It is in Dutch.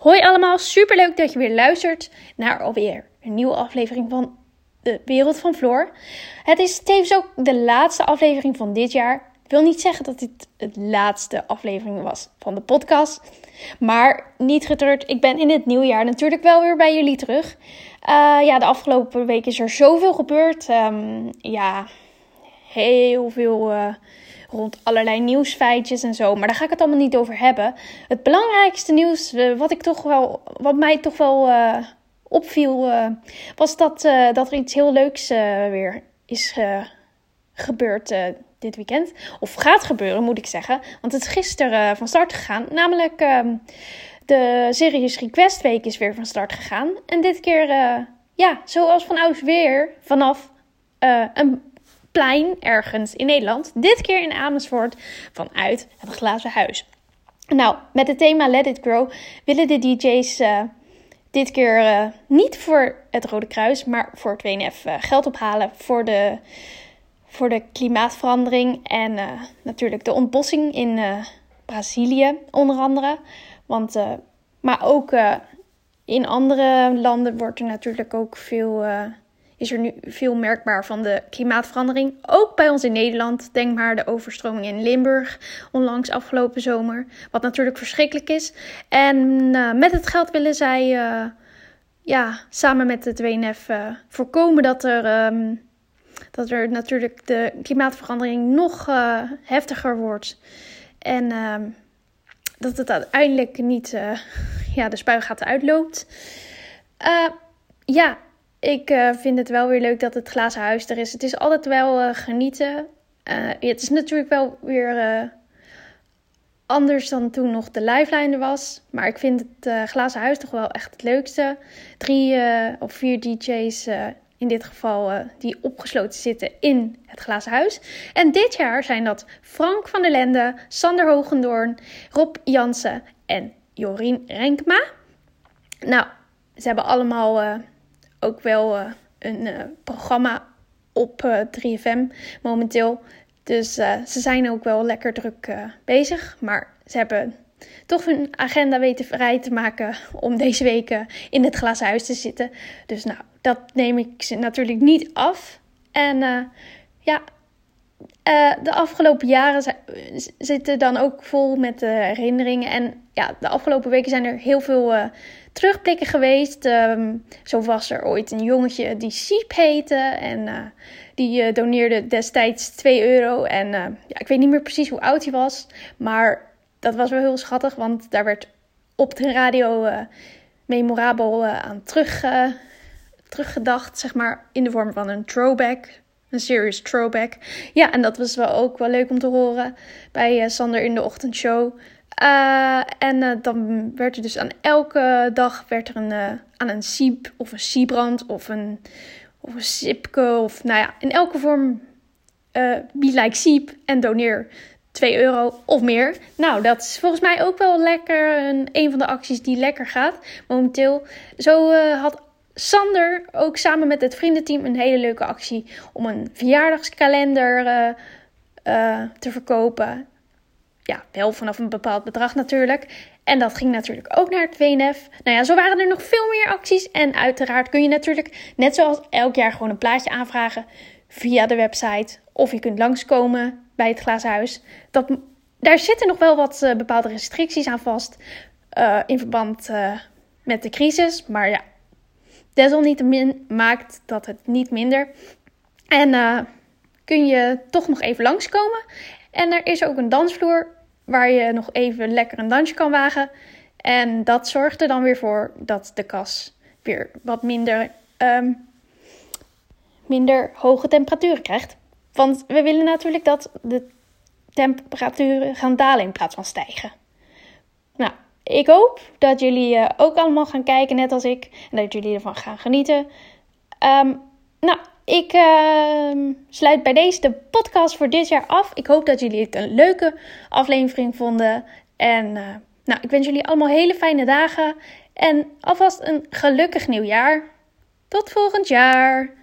Hoi allemaal, superleuk dat je weer luistert naar alweer een nieuwe aflevering van de Wereld van Floor. Het is tevens ook de laatste aflevering van dit jaar. Ik wil niet zeggen dat dit de laatste aflevering was van de podcast. Maar niet getreurd, ik ben in het nieuwe jaar natuurlijk wel weer bij jullie terug. Uh, ja, de afgelopen week is er zoveel gebeurd. Um, ja, heel veel... Uh, rond allerlei nieuwsfeitjes en zo. Maar daar ga ik het allemaal niet over hebben. Het belangrijkste nieuws, uh, wat, ik toch wel, wat mij toch wel uh, opviel, uh, was dat, dat er iets heel leuks weer is gebeurd dit weekend. Of gaat gebeuren, moet ik zeggen. Want het is gisteren van start gegaan. Namelijk ehm, de Serious Request Week is weer van start gegaan. En dit keer, ja, zoals van ouds weer, vanaf een plein ergens in Nederland. Dit keer in Amersfoort vanuit het glazen huis. Nou, met het thema Let It Grow willen de DJ's uh, dit keer uh, niet voor het Rode Kruis, maar voor het WNF uh, geld ophalen voor de, voor de klimaatverandering en natuurlijk de ontbossing in Brazilië, onder andere. Want, maar ook in andere landen wordt er natuurlijk ook veel is er nu veel merkbaar van de klimaatverandering. Ook bij ons in Nederland. Denk maar de overstroming in Limburg onlangs afgelopen zomer. Wat natuurlijk verschrikkelijk is. En uh, met het geld willen zij uh, ja, samen met het WNF eh, voorkomen dat er, um, dat er natuurlijk de klimaatverandering nog heftiger wordt. En ehm, dat het uiteindelijk niet ja, de spuigaten uitloopt. ja, ik uh, vind het wel weer leuk dat het glazen huis er is. Het is altijd wel uh, genieten. Uh, het is natuurlijk wel weer anders dan toen nog de lifeline er was. Maar ik vind het glazen huis toch wel echt het leukste. Drie of vier DJ's in dit geval die opgesloten zitten in het glazen huis. En dit jaar zijn dat Frank van der Lende, Sander Hogendoorn, Rob Jansen en Jorien Renkma. Nou, ze hebben allemaal ook wel uh, een uh, programma op uh, 3FM momenteel. Dus ze zijn ook wel lekker druk bezig. Maar ze hebben toch hun agenda weten vrij te maken om deze weken in het glazen huis te zitten. Dus nou, dat neem ik ze natuurlijk niet af. En ja, de afgelopen jaren zitten dan ook vol met herinneringen. En ja, de afgelopen weken zijn er heel veel terugblikken geweest. Um, zo was er ooit een jongetje die Siep heette. En uh, die doneerde destijds 2 euro. En ja, ik weet niet meer precies hoe oud hij was. Maar dat was wel heel schattig. Want daar werd op de radio memorabel aan terug, teruggedacht. Zeg maar in de vorm van een throwback. Een serious throwback. Ja, en dat was wel ook wel leuk om te horen bij Sander in de ochtendshow. Uh, en uh, dan werd er dus aan elke dag werd er een, uh, aan een siep of een siebrand of een, of een sipke of nou ja, in elke vorm be like siep en doneer 2 euro of meer. Nou, dat is volgens mij ook wel lekker een, een van de acties die lekker gaat momenteel. Zo had Sander ook samen met het vriendenteam een hele leuke actie om een verjaardagskalender te verkopen ja, wel vanaf een bepaald bedrag natuurlijk. En dat ging natuurlijk ook naar het WNF. Nou ja, zo waren er nog veel meer acties. En uiteraard kun je natuurlijk, net zoals elk jaar, gewoon een plaatje aanvragen via de website. Of je kunt langskomen bij het glazen huis. Dat, daar zitten nog wel wat uh, bepaalde restricties aan vast. In verband met de crisis. Maar ja, desalniettemin maakt dat het niet minder. En kun je toch nog even langskomen. En er is ook een dansvloer waar je nog even lekker een dansje kan wagen. En dat zorgt er dan weer voor dat de kas weer wat minder, um, minder hoge temperaturen krijgt. Want we willen natuurlijk dat de temperaturen gaan dalen in plaats van stijgen. Nou, ik hoop dat jullie uh, ook allemaal gaan kijken, net als ik. En dat jullie ervan gaan genieten. Um, nou, ik uh, sluit bij deze de podcast voor dit jaar af. Ik hoop dat jullie het een leuke aflevering vonden. En uh, nou, ik wens jullie allemaal hele fijne dagen. En alvast een gelukkig nieuwjaar. Tot volgend jaar.